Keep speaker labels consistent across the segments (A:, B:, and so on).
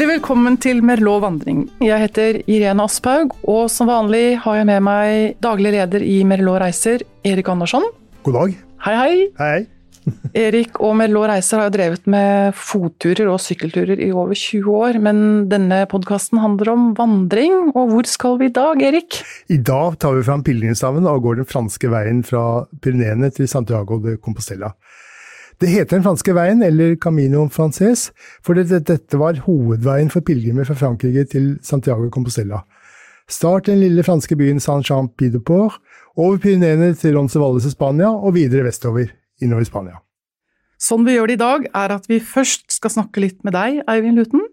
A: Hjertelig velkommen til Merlot vandring. Jeg heter Irene Asphaug, og som vanlig har jeg med meg daglig leder i Merlot Reiser, Erik Andersson.
B: God dag.
A: Hei, hei.
B: Hei.
A: Erik og Merlot Reiser har jo drevet med fotturer og sykkelturer i over 20 år, men denne podkasten handler om vandring. Og hvor skal vi i dag, Erik?
B: I dag tar vi fram pilegrimsstaven og går den franske veien fra Pyreneene til Santiago de Compostela. Det heter den franske veien, eller Camino Frances, for dette, var hovedveien for pilegrimer fra Frankrike til Santiago Compostela. Start den lille franske byen Saint-Jean-Pied-de-Port, over Pyreneene til Roncevalles i Spania, og videre vestover, innover Spania.
A: Sånn vi gjør det i dag, er at vi først skal snakke litt med deg, Eivind Luten,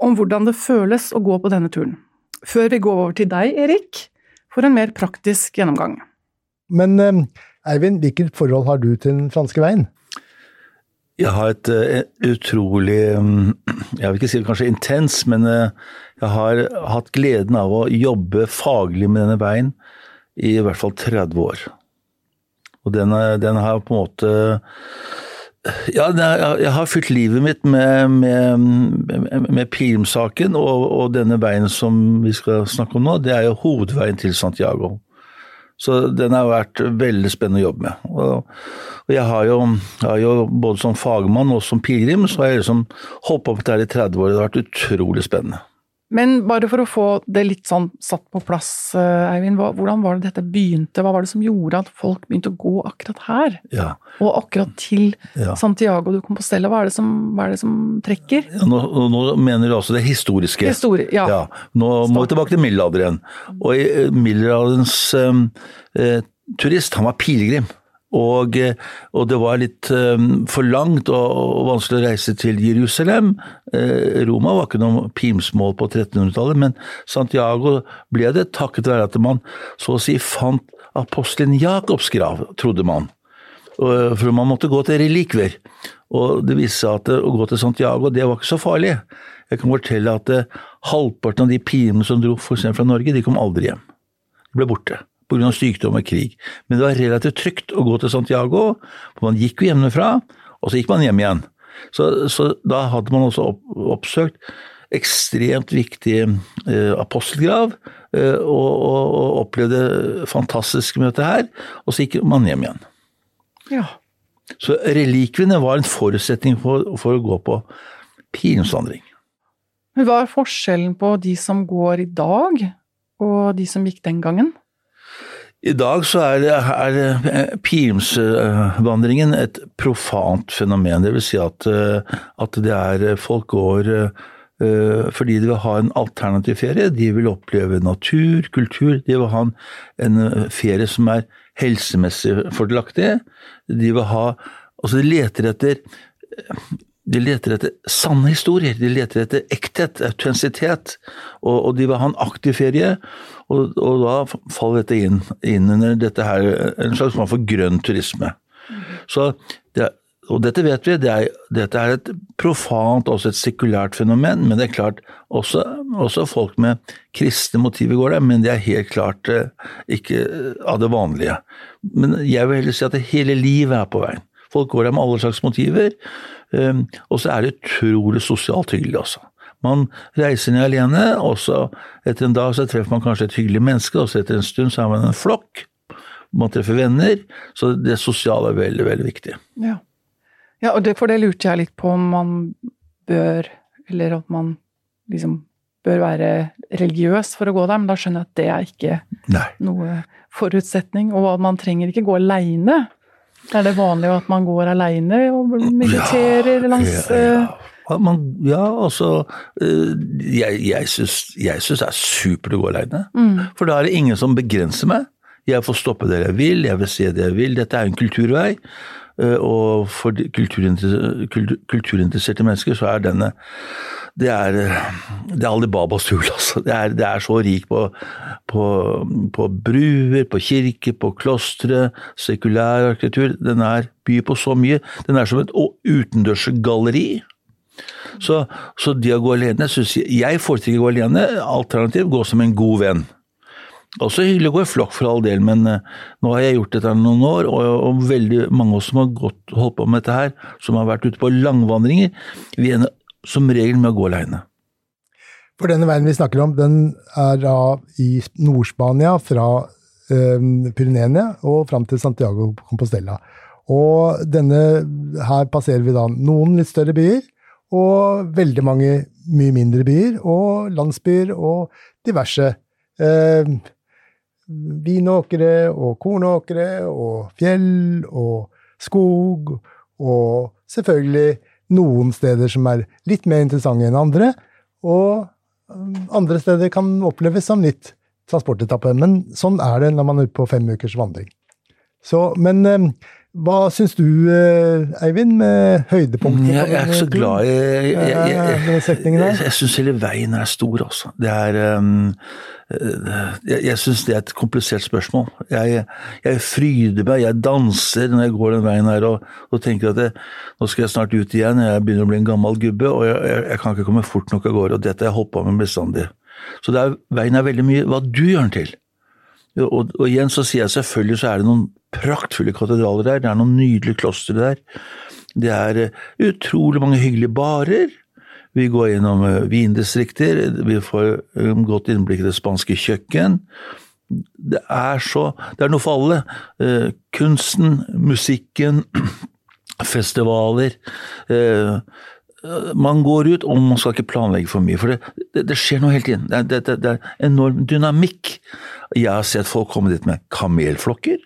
A: om hvordan det føles å gå på denne turen. Før vi går over til deg, Erik, for en mer praktisk gjennomgang.
B: Men eh, Eivind, hvilket forhold har du til den franske veien?
C: Jeg har et uh, utrolig um, Jeg vil ikke si det kanskje intens, men uh, jeg har hatt gleden av å jobbe faglig med denne veien i i hvert fall 30 år. Og den, den har på en måte ja, jeg har fylt livet mitt med, med, med, pilegrimssaken, og, og, denne veien som vi skal snakke om nå, det er jo hovedveien til Santiago. Så den har vært veldig spennende å jobbe med. Og, og jeg, har jo, jeg, har jo, både som fagmann og som pilegrim, så har jeg liksom holdt på med dette i 30 år. Det har vært utrolig spennende.
A: Men bare for å få det litt sånn satt på plass, eh, Eivind. Hvordan var det dette begynte? Hva var det som gjorde at folk begynte å gå akkurat her?
C: Ja.
A: Og akkurat til ja. Santiago du Compostela. Hva er det som, er det som trekker?
C: Ja, nå, nå, mener du altså det historiske?
A: Histori ja.
C: Nå må vi tilbake til middelalderen. Og eh, middelalderens eh, eh, turist, han var pilegrim. Og, eh, og, det var litt um, for langt og, og, vanskelig å reise til Jerusalem. Eh, Roma var ikke noe pimsmål på 1300-tallet, men Santiago ble det takket være at man så å si fant apostelen Jakobs grav, trodde man. For man måtte gå til relikver. Og det viste seg at å gå til Santiago, det var ikke så farlig. Jeg kan fortelle at halvparten av de pilene som dro f.eks. fra Norge, de kom aldri hjem. De ble borte pga. sykdom og krig. Men det var relativt trygt å gå til Santiago, for man gikk jo hjemmefra, og så gikk man hjem igjen. Så, så da hadde man også opp, oppsøkt ekstremt viktig eh, apostelgrav, eh, og, og, og, opplevde fantastiske møter her, og så gikk man hjem igjen.
A: Ja.
C: Så relikviene var en forutsetning for, for å gå på pilegrimsvandring.
A: Hva er forskjellen på de som går i dag, og de som gikk den gangen?
C: I dag så er, er pilegrimsvandringen et profant fenomen. Det vil si at, at det er folk går eh, fordi de vil ha en alternativ ferie. De vil oppleve natur, kultur. De vil ha en, en ferie som er helsemessig fordelaktig. De vil ha Altså, de leter etter de leter etter sanne historier, de leter etter ekthet, autentisitet, og, og, de vil ha en aktiv ferie. Og, og da faller dette inn, inn, under dette her, en slags form for grønn turisme. Så det, og dette vet vi, det er, dette er et profant, også et sekulært fenomen, men det er klart også, også folk med kristne motiver går der, men det er helt klart eh, ikke av det vanlige. Men jeg vil heller si at hele livet er på veien. Folk går der med alle slags motiver. Ehm, og så er det utrolig sosialt hyggelig også. Man reiser ned alene, og så etter en dag så treffer man kanskje et hyggelig menneske, og så etter en stund så har man en flokk. Man treffer venner. Så det sosiale er veldig, veldig viktig.
A: Ja, ja og det, for det lurte jeg litt på om man bør, eller at man liksom bør være religiøs for å gå der, men da skjønner jeg at det er ikke
C: Nei.
A: noe forutsetning. Og at man trenger ikke gå aleine. Er det vanlig at man går aleine og mediterer ja, langs ja, ja.
C: Eh? Man, ja, altså eh, Jeg, jeg syns det er supert å gå aleine. Mm. For da er det ingen som begrenser meg. Jeg får stoppe der jeg vil, jeg vil se det jeg vil. Dette er en kulturvei. Eh, og for kulturinteresserte, mennesker så er denne det er, det er Alibabas jul, altså. Det er, det er, så rik på, på, på bruer, på kirker, på klostre, sekulær arkitektur. Den er byr på så mye. Den er som et utendørsgalleri. Så, så det å gå alene synes Jeg, jeg foretrekker å gå alene. Alternativ gå som en god venn. Også hyggelig å gå i flokk for all del, men uh, nå har jeg gjort dette noen år, og veldig mange av oss som har gått, holdt på med dette her, som har vært ute på langvandringer, vi ender som regel med å gå aleine.
B: For denne veien vi snakker om, den er da i Nord-Spania, fra eh, Pyreneene og fram til Santiago Compostela. Og denne, her passerer vi da noen litt større byer, og veldig mange mye mindre byer, og landsbyer og diverse. Eh, vinåkre og kornåkre og fjell og skog, og selvfølgelig noen steder som er litt mer interessante enn andre, og um, andre steder kan oppleves som litt transportetappe. Men sånn er det når man er ute på fem ukers vandring. Så, men um, hva syns du, eh, Eivind, med høydepunktet?
C: Jeg, er ikke så glad i Jeg, jeg, jeg, jeg, jeg, syns hele veien er stor, altså. Det er um, Jeg, jeg syns det er et komplisert spørsmål. Jeg, fryder meg, jeg danser når jeg går den veien her og, og tenker at nå skal jeg snart ut igjen, jeg begynner å bli en gammel gubbe og jeg, kan ikke komme fort nok av gårde. Og dette har jeg holdt på med bestandig. Så er, veien er veldig mye hva du gjør den til. Og, og, igjen så sier jeg selvfølgelig så er det noen praktfulle katedraler der, det er noen nydelige klostre der. Det er uh, utrolig mange hyggelige barer. Vi går gjennom uh, vindistrikter, vi får um, godt innblikk i det spanske kjøkken. Det er så Det er noe for alle. Kunsten, musikken, festivaler. man går ut, og man skal ikke planlegge for mye, for det, det, det skjer noe hele tiden. Det, det er enorm dynamikk. Jeg har sett folk komme dit med kamelflokker.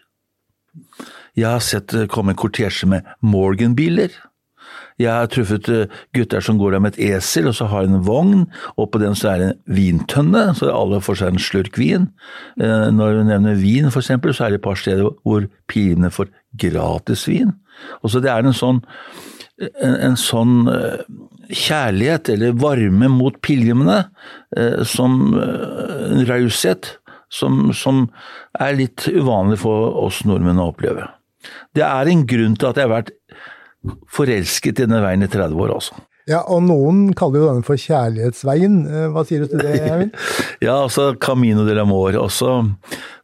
C: Jeg har sett det komme en kortesje med Morgan-biler. Jeg har truffet eh, gutter som går der med et esel, og så har en vogn, og på den så er det en vintønne, så alle får seg en slurk vin. Eh, når du nevner vin, for eksempel, så er det et par steder hvor pilene får gratis vin. Og så det er en sånn, en, en sånn kjærlighet, eller varme mot pilegrimene, som en raushet, som, som er litt uvanlig for oss nordmenn å oppleve. Det er en grunn til at jeg har vært forelsket i denne veien i 30 år, altså.
B: Ja, og noen kaller jo denne for kjærlighetsveien. Eh, hva sier du til det, Eivind?
C: ja, altså Camino del Amor også.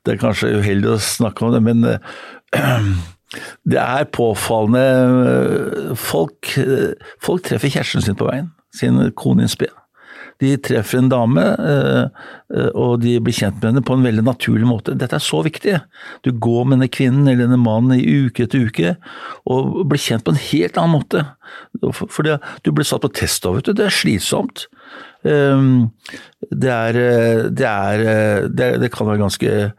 C: Det er kanskje uheldig å snakke om det, men øh, det er påfallende eh, folk, folk treffer kjæresten sin på veien. Sin kone in spe. De treffer en dame, eh, eh, og de blir kjent med henne på en veldig naturlig måte. Dette er så viktig. Du går med denne kvinnen eller denne mannen i uke etter uke, og blir kjent på en helt annen måte. For du blir satt på test av, vet du. Det er slitsomt. Ehm, det er, eh, det er det, det kan være ganske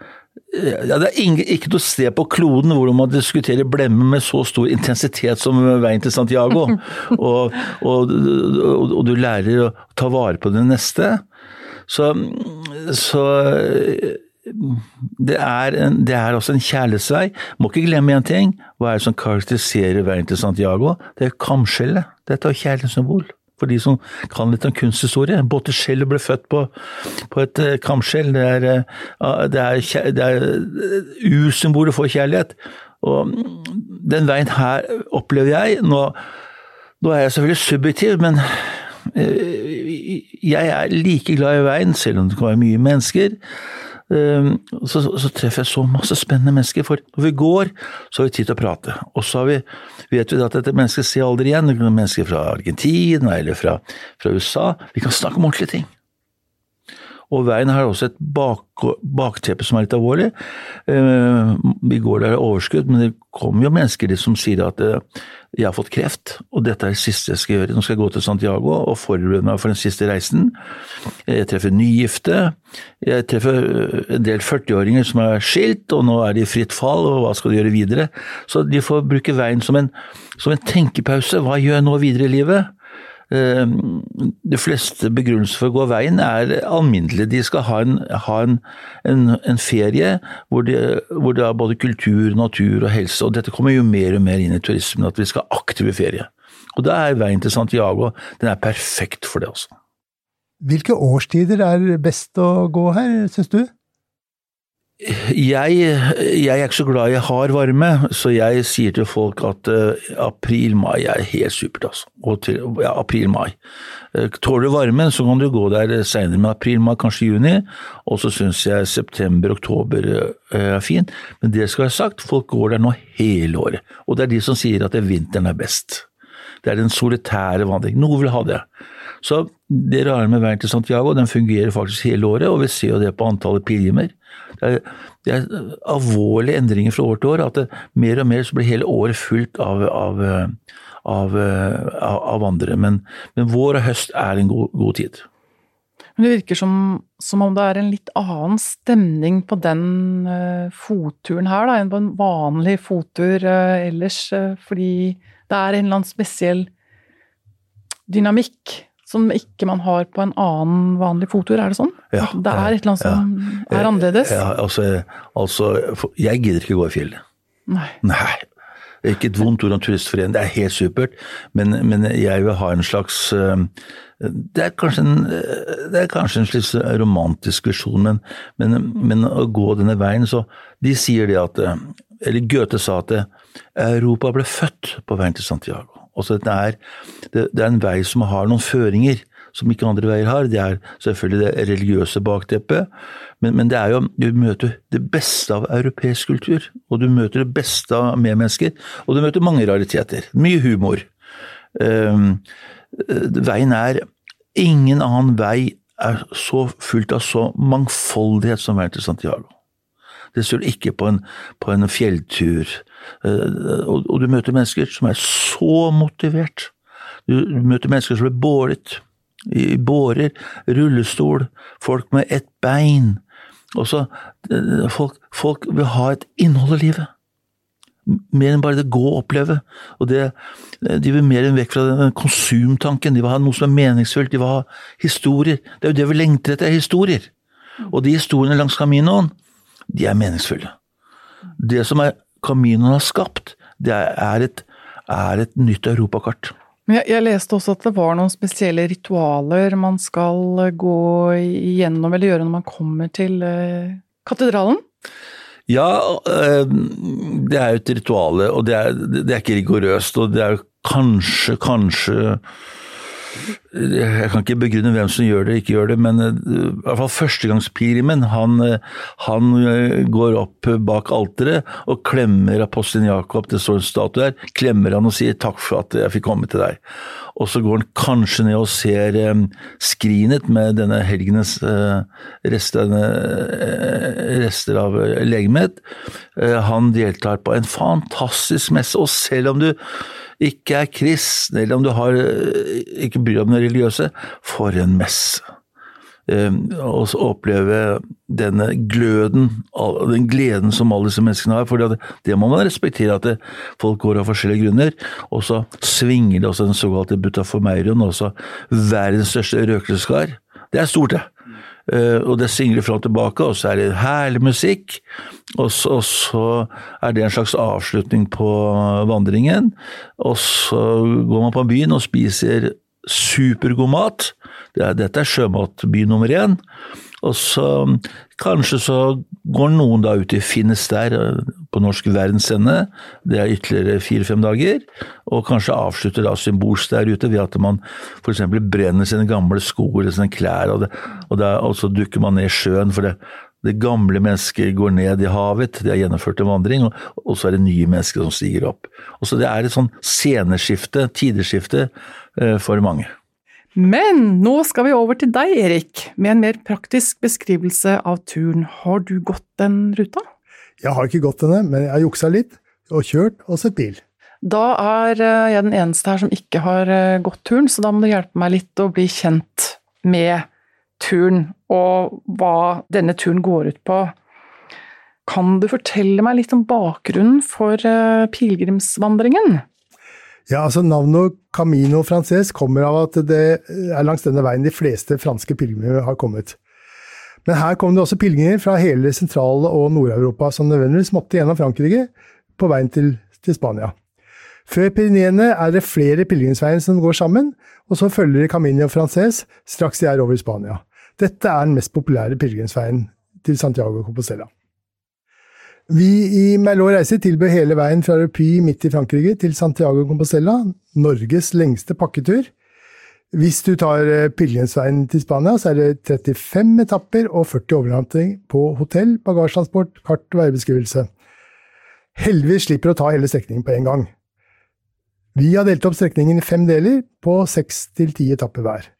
C: ja, Det er ingen, ikke noe sted på kloden hvor man diskuterer blemmer med så stor intensitet som veien til Santiago. og, og, og, og, du lærer å ta vare på det neste. Så, så det, er en, det er også en kjærlighetsvei. Må ikke glemme én ting. Hva er det som karakteriserer veien til Santiago? Det er kamskjellet. Dette er kjærlighetssymbol for de som kan litt om kunsthistorie. Botticello ble født på, på et uh, kamskjell. Det er, uh, det er, det er ursymbolet for kjærlighet. Og mm, den veien her opplever jeg Nå, nå er jeg selvfølgelig subjektiv, men jeg er like glad i veien, selv om det kan være mye mennesker. Ehm, så, så, treffer jeg så masse spennende mennesker. For når vi går, så har vi tid til å prate. Og så vi, vet vi at dette mennesket ser aldri igjen. Mennesker fra Argentina eller fra, fra USA. Vi kan snakke om ordentlige ting. Og veien har også et bak, bakteppe som er litt alvorlig. Eh, vi går der i overskudd, men det kommer jo mennesker som sier at eh, jeg har fått kreft, og dette er det siste jeg skal gjøre. Nå skal jeg gå til Santiago og forberede meg for den siste reisen. Jeg treffer nygifte. Jeg treffer eh, en del 40-åringer som er skilt, og nå er de i fritt fall, og hva skal de gjøre videre? Så de får bruke veien som en, som en tenkepause. Hva gjør jeg nå videre i livet? Eh, de fleste begrunnelser for å gå veien er alminnelige. De skal ha en, ha en, en, en ferie hvor det, hvor det, er både kultur, natur og helse. og Dette kommer jo mer og mer inn i turismen, at vi skal ha aktive ferie. Og Da er veien til Santiago den er perfekt for det også.
B: Hvilke årstider er best å gå her, syns du?
C: Jeg, jeg, er ikke så glad i hard varme, så jeg sier til folk at uh, april-mai er helt supert. Altså. Til, ja, april-mai. Uh, tåler du varmen, så kan du gå der seinere, men april-mai, kanskje juni. Og så syns jeg september-oktober uh, er fin. Men det skal være sagt, folk går der nå hele året. Og det er de som sier at vinteren er best. Det er den solitære vandring. Noen vil ha det. Så det rare med veien til Santiago, den fungerer faktisk hele året, og vi ser jo det på antallet pilegrimer. Det er, det er, alvorlige endringer fra år til år. At det, mer og mer så blir hele året fullt av, av, av, av andre. Men, men, vår og høst er en god, god tid.
A: Men det virker som, som, om det er en litt annen stemning på den uh, fotturen her da, enn på en vanlig fottur uh, ellers, uh, fordi det er en eller annen spesiell dynamikk som ikke man har på en annen vanlig fottur, er det sånn? Ja, det er et eller annet som ja. er annerledes?
C: Ja, altså, altså, Jeg gidder ikke gå i fjellet.
A: Nei.
C: Nei. Ikke et vondt ord om turistforening, det er helt supert, men, men, jeg vil ha en slags eh, det er kanskje en, det er kanskje en slags romantisk visjon, men, men, men, å gå denne veien så De sier det at Eller Goethe sa at Europa ble født på veien til Santiago. Altså det er, det, det er en vei som har noen føringer som ikke andre veier har. Det er selvfølgelig det religiøse bakteppet, men, men, det er jo Du møter det beste av europeisk kultur, og du møter det beste av medmennesker, og du møter mange rariteter. Mye humor. Um, veien er Ingen annen vei er så fullt av så mangfoldighet som veien til Santiago. Det står ikke på en, på en fjelltur. Uh, og, du møter mennesker som er så motivert. Du, møter mennesker som blir båret i bårer, rullestol, folk med ett bein. Også, uh, folk, folk vil ha et innhold i livet mer enn bare det gå og oppleve. Og det, De vil mer enn vekk fra den konsumtanken. De vil ha noe som er meningsfullt. De vil ha historier. Det er jo det vi lengter etter, historier. Og de historiene langs Caminoen, de er meningsfulle. Det som er Caminoen har skapt, det er et, er et nytt europakart.
A: Jeg, jeg, leste også at det var noen spesielle ritualer man skal gå igjennom eller gjøre når man kommer til eh, katedralen?
C: Ja, eh, det er jo et ritual, og det er, det er ikke rigorøst. Og det er jo kanskje, kanskje jeg kan ikke begrunne hvem som gjør det, ikke gjør det, men eh, i hvert fall førstegangspilegrimen, han, eh, han, eh, går opp bak alteret og klemmer apostelen Jakob, det står en statue her, klemmer han og sier takk for at jeg fikk komme til deg. Og så går han kanskje ned og ser skrinet med denne helgenes rester, rester av legemet. Han deltar på en fantastisk messe, og selv om du ikke er kristne, eller om du har, eh, ikke bryr deg om det religiøse, for en messe. Ehm, og så oppleve denne gløden, den gleden som alle disse menneskene har. For det, må man respektere, at folk går av forskjellige grunner. Og så svinger det også den såkalte butaformeirion, også verdens største røkelseskar. Det er stort, det. Uh, og det synger fram og tilbake, og så er det herlig musikk. Og så, og så, er det en slags avslutning på vandringen. Og så går man på byen og spiser supergod mat. Det er, dette er sjømatby nummer én. Og så kanskje så går noen da ut i Finestad på norsk verdensende. det er ytterligere fire-fem dager, og kanskje avslutter da symbolsk der ute ved at man f.eks. brenner sine gamle sko eller sine klær, og, det, og, det, og, så dukker man ned i sjøen. for det, det gamle mennesket går ned i havet, de har gjennomført en vandring, og, og så er det nye mennesker som stiger opp. Og så Det er et sånn sceneskifte, tideskifte, eh, for mange.
A: Men nå skal vi over til deg, Erik, med en mer praktisk beskrivelse av turen. Har du gått den ruta?
B: Jeg har ikke gått denne, men jeg har juksa litt, og kjørt og sett bil.
A: Da er eh, jeg den eneste her som ikke har eh, gått turen, så da må du hjelpe meg litt å bli kjent med turen, og hva denne turen går ut på. Kan du fortelle meg litt om bakgrunnen for eh, pilegrimsvandringen?
B: Ja, altså Navnet Camino Frances kommer av at det er langs denne veien de fleste franske pilegrimer har kommet. Men her kom det også pilegrimer fra hele Sentral- og Nord-Europa som nødvendigvis måtte gjennom Frankrike på veien til, til Spania. Før Pyreneene er det flere pilegrimsveier som går sammen, og så følger Camino Frances straks de er over i Spania. Dette er den mest populære pilegrimsveien til Santiago Compostela. Vi i Merlot Reise tilbød hele veien fra Repy midt i Frankrike til Santiago Compostela, Norges lengste pakketur. Hvis du tar eh, pilegrimsveien til Spania, så er det 35 etapper og 40 overnatting på hotell, bagasjetransport, kart og veibeskrivelse. Heldigvis slipper å ta hele strekningen på en gang. Vi har delt opp strekningen i fem deler, på seks til ti etapper hver.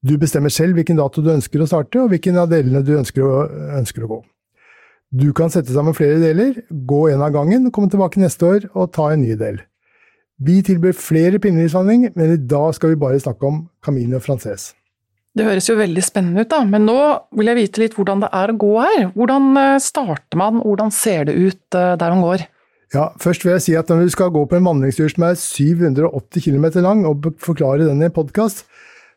B: Du bestemmer selv hvilken dato du ønsker å starte, og hvilken av delene du ønsker å, ønsker å gå. Du kan sette sammen flere deler, gå en av gangen, komme tilbake neste år og ta en ny del. Vi tilbyr flere pinnehjulsvandring, men i dag skal vi bare snakke om Camino Frances.
A: Det høres jo veldig spennende ut, da, men nå vil jeg vite litt hvordan det er å gå her. Hvordan eh, starter man, hvordan ser det ut eh, der man går?
B: Ja, Først vil jeg si at når du skal gå på en vandringstur som er 780 km lang, og forklare den i en podkast,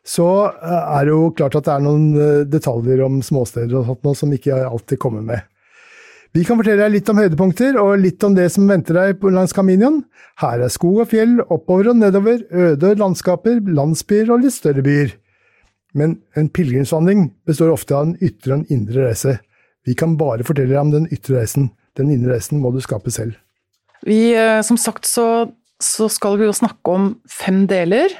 B: så eh, er det jo klart at det er noen detaljer om småsteder og sånt som ikke alltid kommer med. Vi kan fortelle deg litt om høydepunkter, og litt om det som venter deg langs Caminion. Her er skog og fjell, oppover og nedover, øde landskaper, landsbyer og litt større byer. Men en pilegrimsvandring består ofte av en ytre og en indre reise. Vi kan bare fortelle deg om den ytre reisen. Den indre reisen må du skape selv.
A: Vi, eh, som sagt så, så skal vi jo snakke om fem deler.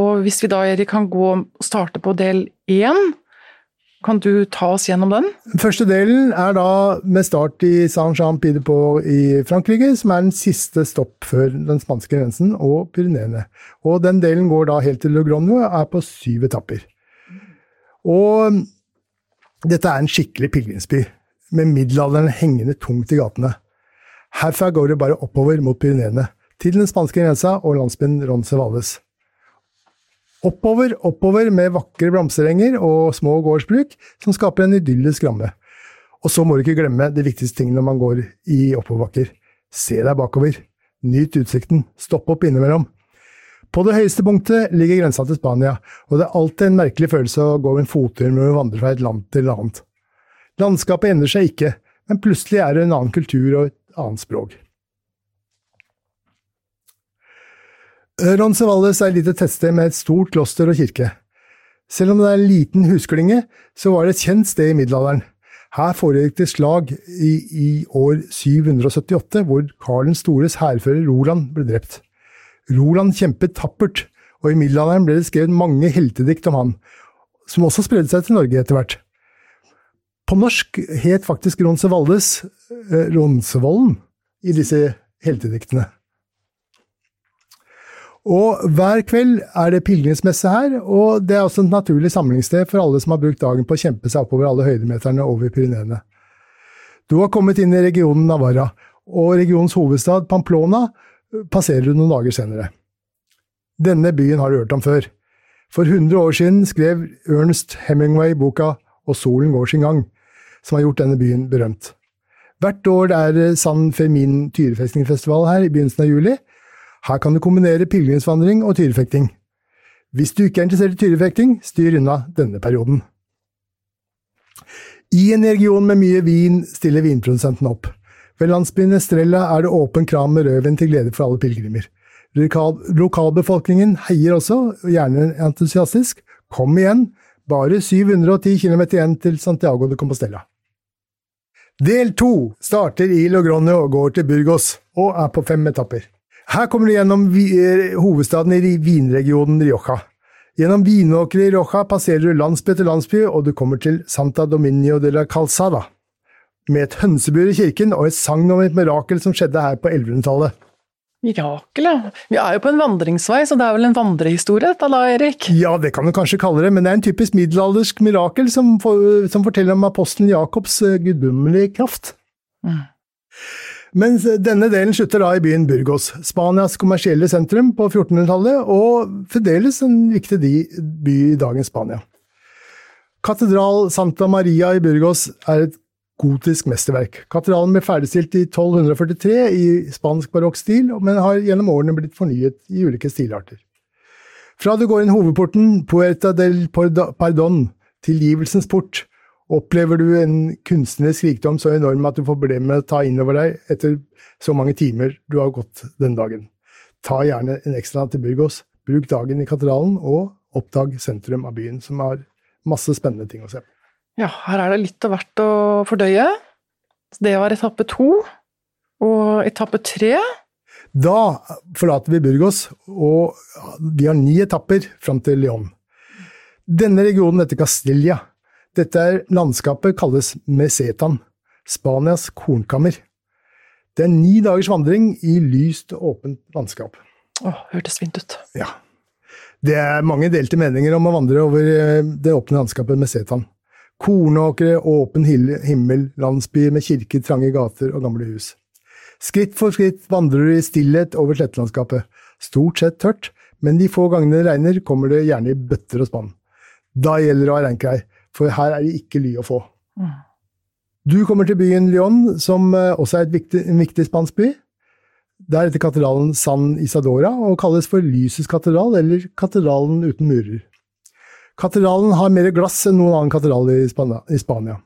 A: Og hvis vi da, Erik, kan gå og starte på del én, kan du ta oss gjennom den?
B: Første delen er da med start i Saint-Jean-Pied-de-Port i Frankrike, som er den siste stopp før den spanske grensen og Pyreneene. Og den delen går da helt til Le Grogno og er på syv etapper. Og dette er en skikkelig pilegrimsby, med middelalderen hengende tungt i gatene. Herfra går det bare oppover mot Pyreneene, til den spanske grensa og landsbyen Roncevales. Oppover, oppover med vakre blomsterenger og små gårdsbruk som skaper en idyllisk ramme. Og så må du ikke glemme det viktigste ting når man går i oppoverbakker. Se deg bakover. Nyt utsikten. Stopp opp innimellom. På det høyeste punktet ligger grensa til Spania, og det er alltid en merkelig følelse å gå en fottur med å vandre fra et land til et annet. Landskapet endrer seg ikke, men plutselig er det en annen kultur og et annet språk. Roncesvalles er et lite tettsted med et stort kloster og kirke. Selv om det er en liten husklynge, så var det et kjent sted i middelalderen. Her foregikk det slag i, i år 778, hvor Karl den stores hærfører Roland ble drept. Roland kjempet tappert, og i middelalderen ble det skrevet mange heltedikt om han, som også spredde seg til Norge etter hvert. På norsk het faktisk Ronsevaldes eh, Ronsevollen i disse heltediktene. Og hver kveld er det pilegrimsmesse her, og det er også et naturlig samlingssted for alle som har brukt dagen på å kjempe seg oppover alle høydemeterne over Pyreneene. Du har kommet inn i regionen Navarra, og regionens hovedstad Pamplona passerer du noen dager senere. Denne byen har du hørt om før. For 100 år siden skrev Ernest Hemingway boka Og solen går sin gang, som har gjort denne byen berømt. Hvert år er det San Fermin tyrefestingfestival her i begynnelsen av juli. Her kan du kombinere pilegrimsvandring og tyrefekting. Hvis du ikke er interessert i tyrefekting, styr unna denne perioden. I en region med mye vin stiller vinprodusenten opp. Ved landsbyen Estrella er det åpen kram med rødvin til glede for alle pilegrimer. Lokal, lokalbefolkningen heier også, gjerne entusiastisk. Kom igjen, bare 710 km igjen til Santiago de Compostela. Del to starter i Logrone og går til Burgos, og er på fem etapper. Her kommer du gjennom eh, hovedstaden i vinregionen Rioja. Gjennom vinåkre i Rioja passerer du landsby etter landsby, og du kommer til Santa Dominio de la Calzada med et hønsebur i kirken og et sagn om et mirakel som skjedde her på 1100-tallet.
A: Mirakel, ja. Vi er jo på en vandringsvei, så det er vel en vandrehistorie dette da, Erik?
B: Ja, det kan du kanskje kalle det, men det er en typisk middelaldersk mirakel som, for, som forteller om apostelen Jakobs uh, guddommelige kraft. Mm. Mens denne delen slutter da i byen Burgos, Spanias kommersielle sentrum på 1400-tallet, og fremdeles en viktig by i dagens Spania. Katedral Santa Maria i Burgos er et gotisk mesterverk. Katedralen ble ferdigstilt i 1243 i spansk barokkstil, men har gjennom årene blitt fornyet i ulike stilarter. Fra du går inn hovedporten Puerta del Pardon, tilgivelsens port, opplever du en kunstnerisk rikdom så enorm at du får problemer med å ta inn over deg etter så mange timer du har gått den dagen. Ta gjerne en ekstra til Burgos, bruk dagen i katedralen, og oppdag sentrum av byen, som har masse spennende ting å se på.
A: Ja, her er det litt av hvert å fordøye. Det var etappe to. Og etappe tre
B: Da forlater vi Burgos, og vi har ni etapper fram til Lyon. Denne regionen heter Castilla. Dette er landskapet kalles Mesetan, Spanias kornkammer. Det er ni dagers vandring i lyst og åpent landskap.
A: Åh, hørtes fint ut.
B: Ja. Det er mange delte meninger om å vandre over eh, det åpne landskapet Mesetan. Kornåkre, åpen himmel, landsbyer med kirker, trange gater og gamle hus. Skritt for skritt vandrer du i stillhet over slettelandskapet. Stort sett tørt, men de få gangene det regner, kommer det gjerne i bøtter og spann. Da gjelder det å ha reinkrei, for her er det ikke ly å få.
A: Mm.
B: Du kommer til byen Lyon, som eh, også er viktig, en viktig spansk by. Der heter katedralen San Isadora og kalles for Lysets katedral, eller Katedralen uten murer. Katedralen har mer glass enn noen annen katedral i Spania.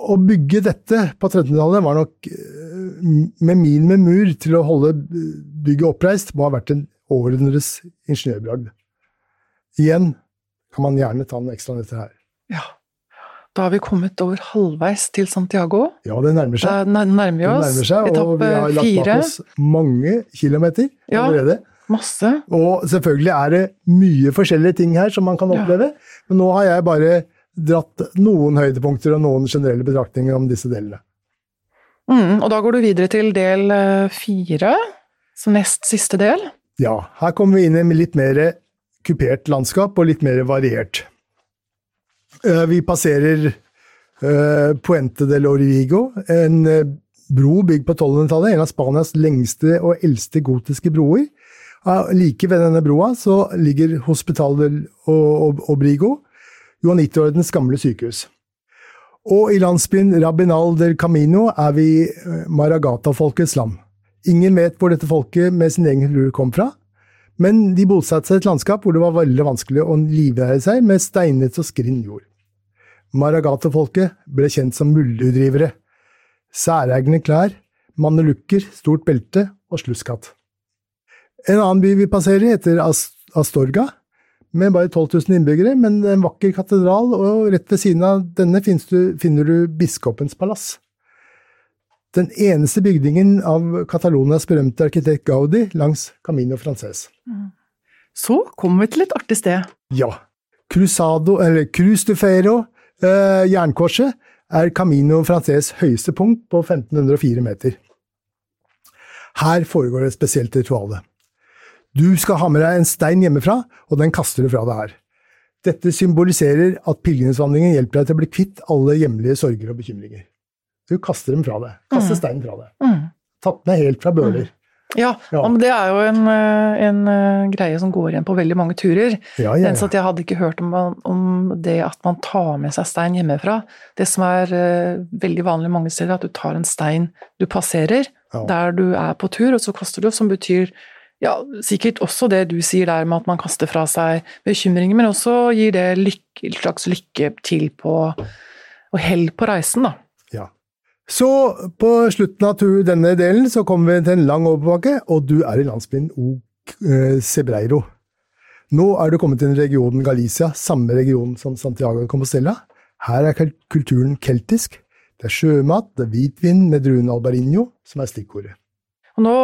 B: Å bygge dette på 1300-tallet var nok eh, med minimum mur til å holde bygget oppreist, må ha vært en århundres ingeniørbragd. Igjen kan man gjerne ta noen ekstra nøtter her.
A: Ja. Da har vi kommet over halvveis til Santiago.
B: Ja, det nærmer seg.
A: Da nærmer vi oss.
B: Det nærmer seg, og vi har lagt
A: fire.
B: bak oss mange kilometer
A: Ja.
B: allerede.
A: Masse.
B: Og selvfølgelig er det mye forskjellige ting her som man kan
A: Ja.
B: oppleve, men nå har jeg bare dratt noen høydepunkter og noen generelle betraktninger om disse delene.
A: Mm, og da går du videre til del eh, fire, som nest siste del.
B: Ja, her kommer vi inn i litt mer kupert landskap og litt mer variert. Eh, Vi passerer eh, Puente del Origo, en eh, bro bygd på 1200-tallet, en av Spanias lengste og eldste gotiske broer. Like ved denne broa så ligger Hospital del Obrigo, Johanniterordenens gamle sykehus. Og i landsbyen Rabinal del Camino er vi Maragata-folkets land. Ingen vet hvor dette folket med sin egen lur kom fra, men de bosatte seg i et landskap hvor det var veldig vanskelig å livnære seg med steinete og skrinn jord. Maragata-folket ble kjent som mulddrivere. Særegne klær, manelukker, stort belte og slusskatt. En annen by vi passerer heter Astorga, med bare 12 000 innbyggere, men en vakker katedral, og rett ved siden av denne finner du biskopens palass. Den eneste bygningen av Catalonias berømte arkitekt Gaudi langs Camino Frances.
A: Så kommer vi til et artig sted.
B: Ja. Cruzado, eller Cruz de Ferro, eh, jernkorset, er Camino Frances høyeste punkt på 1504 meter. Her foregår et spesielt rituale. Du skal ha med deg en stein hjemmefra, og den kaster du fra deg her. Dette symboliserer at pilegrimsvandringen hjelper deg til å bli kvitt alle hjemlige sorger og bekymringer. Du kaster dem fra deg. Kaster steinen fra deg.
A: Mm.
B: Tatt med helt fra bøler.
A: Ja,
B: Ja.
A: men det er jo en, eh, en eh, greie som går igjen på veldig mange turer.
B: Ja, ja,
A: at jeg hadde ikke hørt om, om det at man tar med seg stein hjemmefra. Det som er uh, veldig vanlig mange steder, er at du tar en stein du passerer der du er på tur, og så kaster du, som betyr ja, sikkert også det du sier der med at man kaster fra seg bekymringer, men også gir det lykke, et slags lykke til på og hell på reisen, da.
B: Så på slutten av denne delen så kommer vi til en lang overbakke, og du er i landsbyen O eh, Nå er du kommet til regionen Galicia, samme region som Santiago de Compostela. Her er kulturen keltisk. Det er sjømat, det er hvitvin med druen albarinho som er stikkordet.
A: Og nå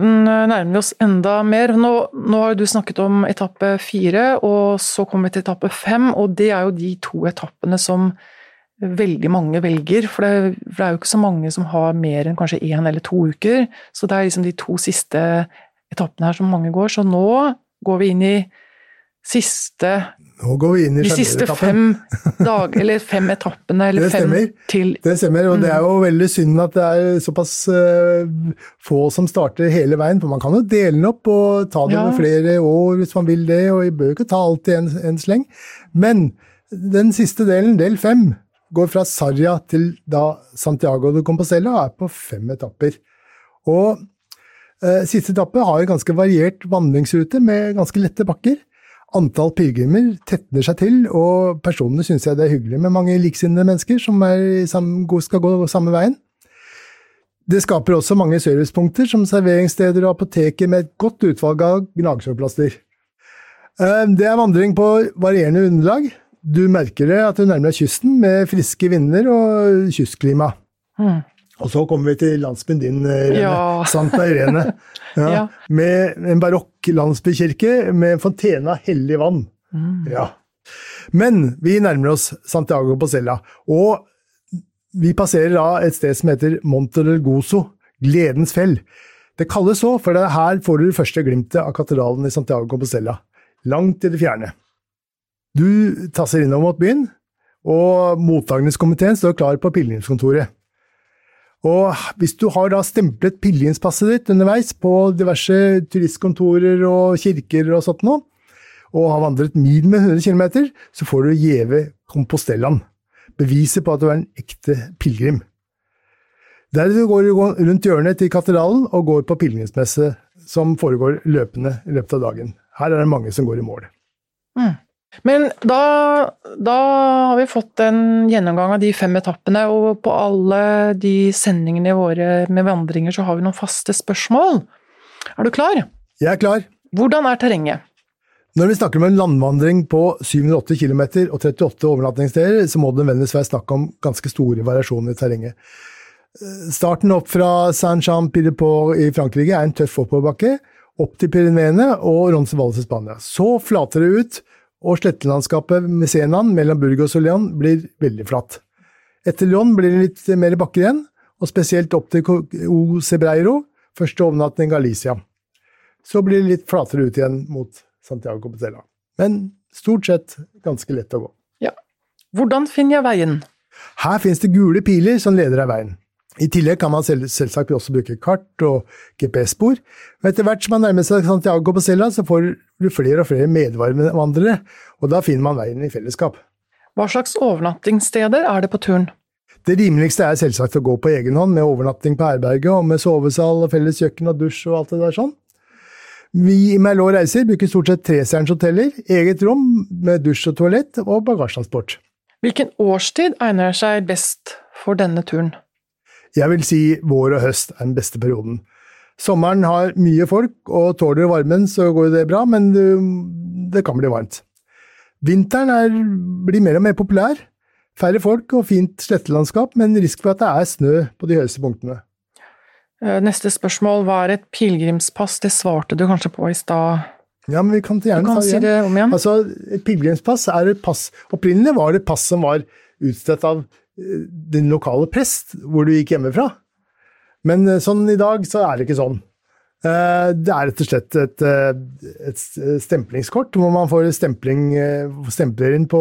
A: nærmer vi oss enda mer. Nå, nå har du snakket om etappe fire, og så kommer vi til etappe fem. Og det er jo de to etappene som veldig mange velger. For det, for det er jo ikke så mange som har mer enn kanskje én eller to uker. Så det er liksom de to siste etappene her som mange går. Så nå går vi inn i siste
B: Nå går vi inn i
A: De siste fem dag, eller fem etappene, eller
B: Det
A: fem
B: stemmer.
A: til
B: Det stemmer, og det er jo veldig synd at det er såpass eh, få som starter hele veien, for man kan jo dele den opp og ta det
A: Ja.
B: over flere år hvis man vil det, og vi bør jo ikke ta alt i en, en sleng. Men den siste delen, del fem, går fra Sarria til da Santiago de Compostela og er på fem etapper. Og eh, siste etappe har en ganske variert vandringsrute med ganske lette bakker. Antall pilegrimer tetner seg til, og personene syns jeg det er hyggelig med mange liksinnede mennesker som samme- skal gå samme veien. Det skaper også mange servicepunkter, som serveringssteder og apoteker med et godt utvalg av gnagsårplaster. Eh, Det er vandring på varierende underlag. Du merker det at du nærmer deg kysten med friske vinder og kystklima.
A: Mm.
B: Og så kommer vi til landsbyen din, eh, Irene.
A: Ja.
B: Santa Irene. Ja,
A: Ja.
B: Med en barokk landsbykirke med en fontene av hellig vann.
A: Mm.
B: Ja. Men vi nærmer oss Santiago Posella, og vi passerer da et sted som heter Monte del Gozo, Gledens fell. Det kalles så, for det her får du det første glimtet av katedralen i Santiago Compostela, langt i det fjerne. Du tasser innom mot byen, og mottakelseskomiteen står klar på pilegrimskontoret. Og hvis du har da stemplet pilegrimspasset ditt underveis på diverse turistkontorer og kirker og sånt noe, og har vandret mil med 100 km, så får du gjeve Compostellaen. Beviset på at du er en ekte pilegrim. Deretter går du rundt hjørnet til katedralen og går på pilegrimsmesse, som foregår løpende i løpet av dagen. Her er det mange som går i mål.
A: Mm. Men da, da, har vi fått en gjennomgang av de fem etappene, og på alle de sendingene våre med vandringer så har vi noen faste spørsmål. Er du klar?
B: Jeg er klar.
A: Hvordan er terrenget?
B: Når vi snakker om en landvandring på 780 km og 38 overnattingssteder, så må det nødvendigvis være snakk om ganske store variasjoner i terrenget. Starten opp fra Saint-Jean-Pied-de-Port i Frankrike er en tøff oppoverbakke, opp til Pyreneene og Roncesvalles i Spania. Så flater det ut, og slettelandskapet med Senan mellom Burgos og Lyon blir veldig flatt. Etter Lyon blir det litt mer bakker igjen, og spesielt opp til O Sebreiro, første overnatting Galicia. Så blir det litt flatere ut igjen mot Santiago Compostela. Men stort sett ganske lett å gå.
A: Ja. Hvordan finner jeg veien?
B: Her finnes det gule piler som leder deg veien. I tillegg kan man selv, selvsagt også bruke kart og GPS-spor. Men etter hvert som man nærmer seg Santiago på Stella, så får du flere og flere medvandrere, og da finner man veien i fellesskap.
A: Hva slags overnattingssteder er det på turen?
B: Det rimeligste er selvsagt å gå på egen hånd, med overnatting på herberget og med sovesal og felles kjøkken og dusj og alt det der sånn. Vi i Merlot Reiser bruker stort sett trestjerners hoteller, eget rom med dusj og toalett og bagasjetransport.
A: Hvilken årstid egner seg best for denne turen?
B: Jeg vil si vår og høst er den beste perioden. Sommeren har mye folk, og tåler varmen så går det bra, men det kan bli varmt. Vinteren er, blir mer og mer populær. Færre folk og fint slettelandskap, men risk for at det er snø på de høyeste punktene.
A: Eh, neste spørsmål var et pilegrimspass. Det svarte du kanskje på i stad?
B: Ja, men vi kan gjerne
A: kan
B: ta
A: si det om igjen.
B: Altså, et pilegrimspass er et pass Opprinnelig var det et pass som var utstedt av din lokale prest, hvor du gikk hjemmefra. Men sånn i dag, så er det ikke sånn. Det er rett og slett et, et stemplingskort, hvor man får stempling, stempler inn på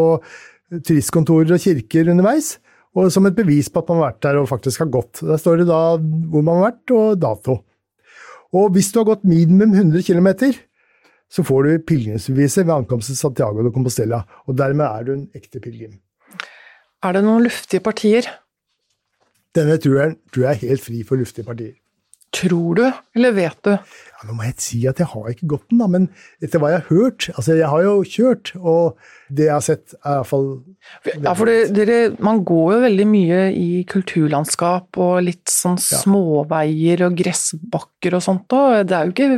B: turistkontorer og kirker underveis. Og som et bevis på at man har vært der og faktisk har gått. Der står det da hvor man har vært, og dato. Og hvis du har gått minimum 100 km, så får du pilegrimsbeviset ved ankomst til Santiago de Compostela. Og dermed er du en ekte pilegrim.
A: Er det noen luftige partier?
B: Denne turen tror jeg er helt fri for luftige partier.
A: Tror du, eller vet du?
B: Ja, nå må jeg si at jeg har ikke gått den, da, men etter hva jeg har hørt Altså, jeg har jo kjørt, og det jeg har sett, er iallfall
A: Ja, for det, dere, man går jo veldig mye i kulturlandskap og litt sånn småveier og gressbakker og sånt, òg. det er jo ikke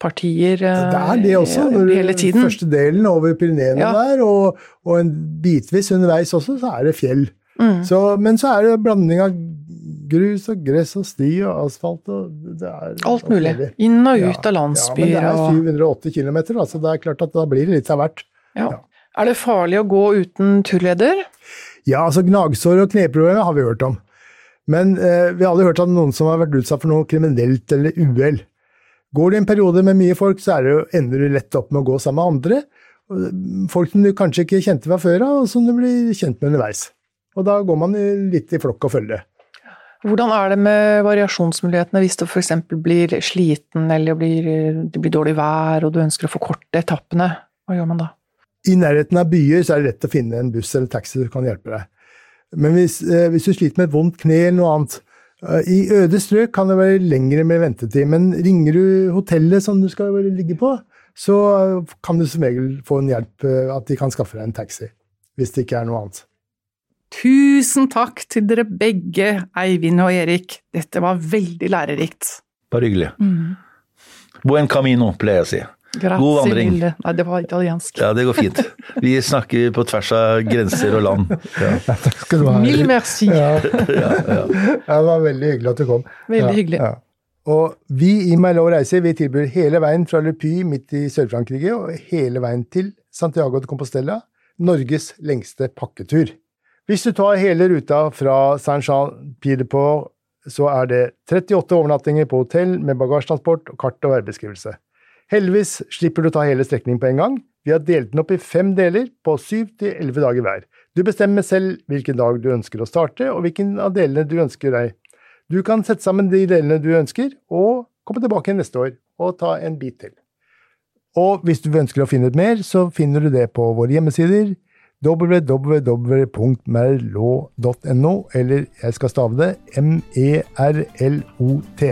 A: fjellpartier
B: Det er det også.
A: når hele tiden.
B: Første delen over Pyreneene
A: Ja.
B: der, og, og en bitvis underveis også, så er det fjell.
A: Mm.
B: Så, men så er det blanding av grus og gress og sti og asfalt og det er
A: Alt mulig. Inn og ut av landsbyer
B: Ja, men det er
A: og
B: 780 km, da, så det er klart at da blir det litt av hvert.
A: ja. Er det farlig å gå uten turleder?
B: Ja, altså gnagsår og kneproblemer har vi hørt om. Men eh, vi har aldri hørt om noen som har vært utsatt for noe kriminelt eller uhell. Går du en periode med mye folk, så er det ender du lett opp med å gå sammen med andre. Folk som du kanskje ikke kjente fra før av, og som du blir kjent med underveis. Og da går man litt i flokk og følge.
A: Hvordan er det med variasjonsmulighetene hvis du f.eks. blir sliten eller blir, det blir dårlig vær og du ønsker å forkorte etappene? Hva gjør man da?
B: I nærheten av byer så er det lett å finne en buss eller taxi som kan hjelpe deg. Men hvis, eh, hvis du sliter med et vondt kne eller noe annet I øde strøk kan det være lengre med ventetid, men ringer du hotellet som du skal ligge på, så kan du som regel få en hjelp, eh, at de kan skaffe deg en taxi. Hvis det ikke er noe annet.
A: Tusen takk til dere begge, Eivind og Erik. Dette var veldig lærerikt.
C: Bare hyggelig.
A: Mm.
C: Buen camino, pleier jeg å si.
A: Grazie
C: God vandring.
A: mille. Nei, det var italiensk.
C: Ja, det går fint. Vi snakker på tvers av grenser og land. Ja.
B: Takk skal du ha.
A: Mille merci.
B: Ja,
C: Ja, ja.
B: det var veldig hyggelig at du kom.
A: Veldig
B: Ja,
A: hyggelig.
B: ja. Og vi i Merlot Reiser vi tilbyr hele veien fra Le Puy midt i Sør-Frankrike og hele veien til Santiago de Compostela, Norges lengste pakketur. Hvis du tar hele ruta fra Saint-Jean-Pied-de-Port så er det 38 overnattinger på hotell med bagasjetransport kart og værbeskrivelse. Heldigvis slipper du ta hele strekningen på en gang. Vi har delt den opp i fem deler på syv til elleve dager hver. Du bestemmer selv hvilken dag du ønsker å starte, og hvilken av delene du ønsker deg. Du kan sette sammen de delene du ønsker, og komme tilbake neste år og ta en bit til. Og hvis du ønsker å finne ut mer, så finner du det på våre hjemmesider www.merlot.no, eller jeg skal stave det M-E-R-L-O-T.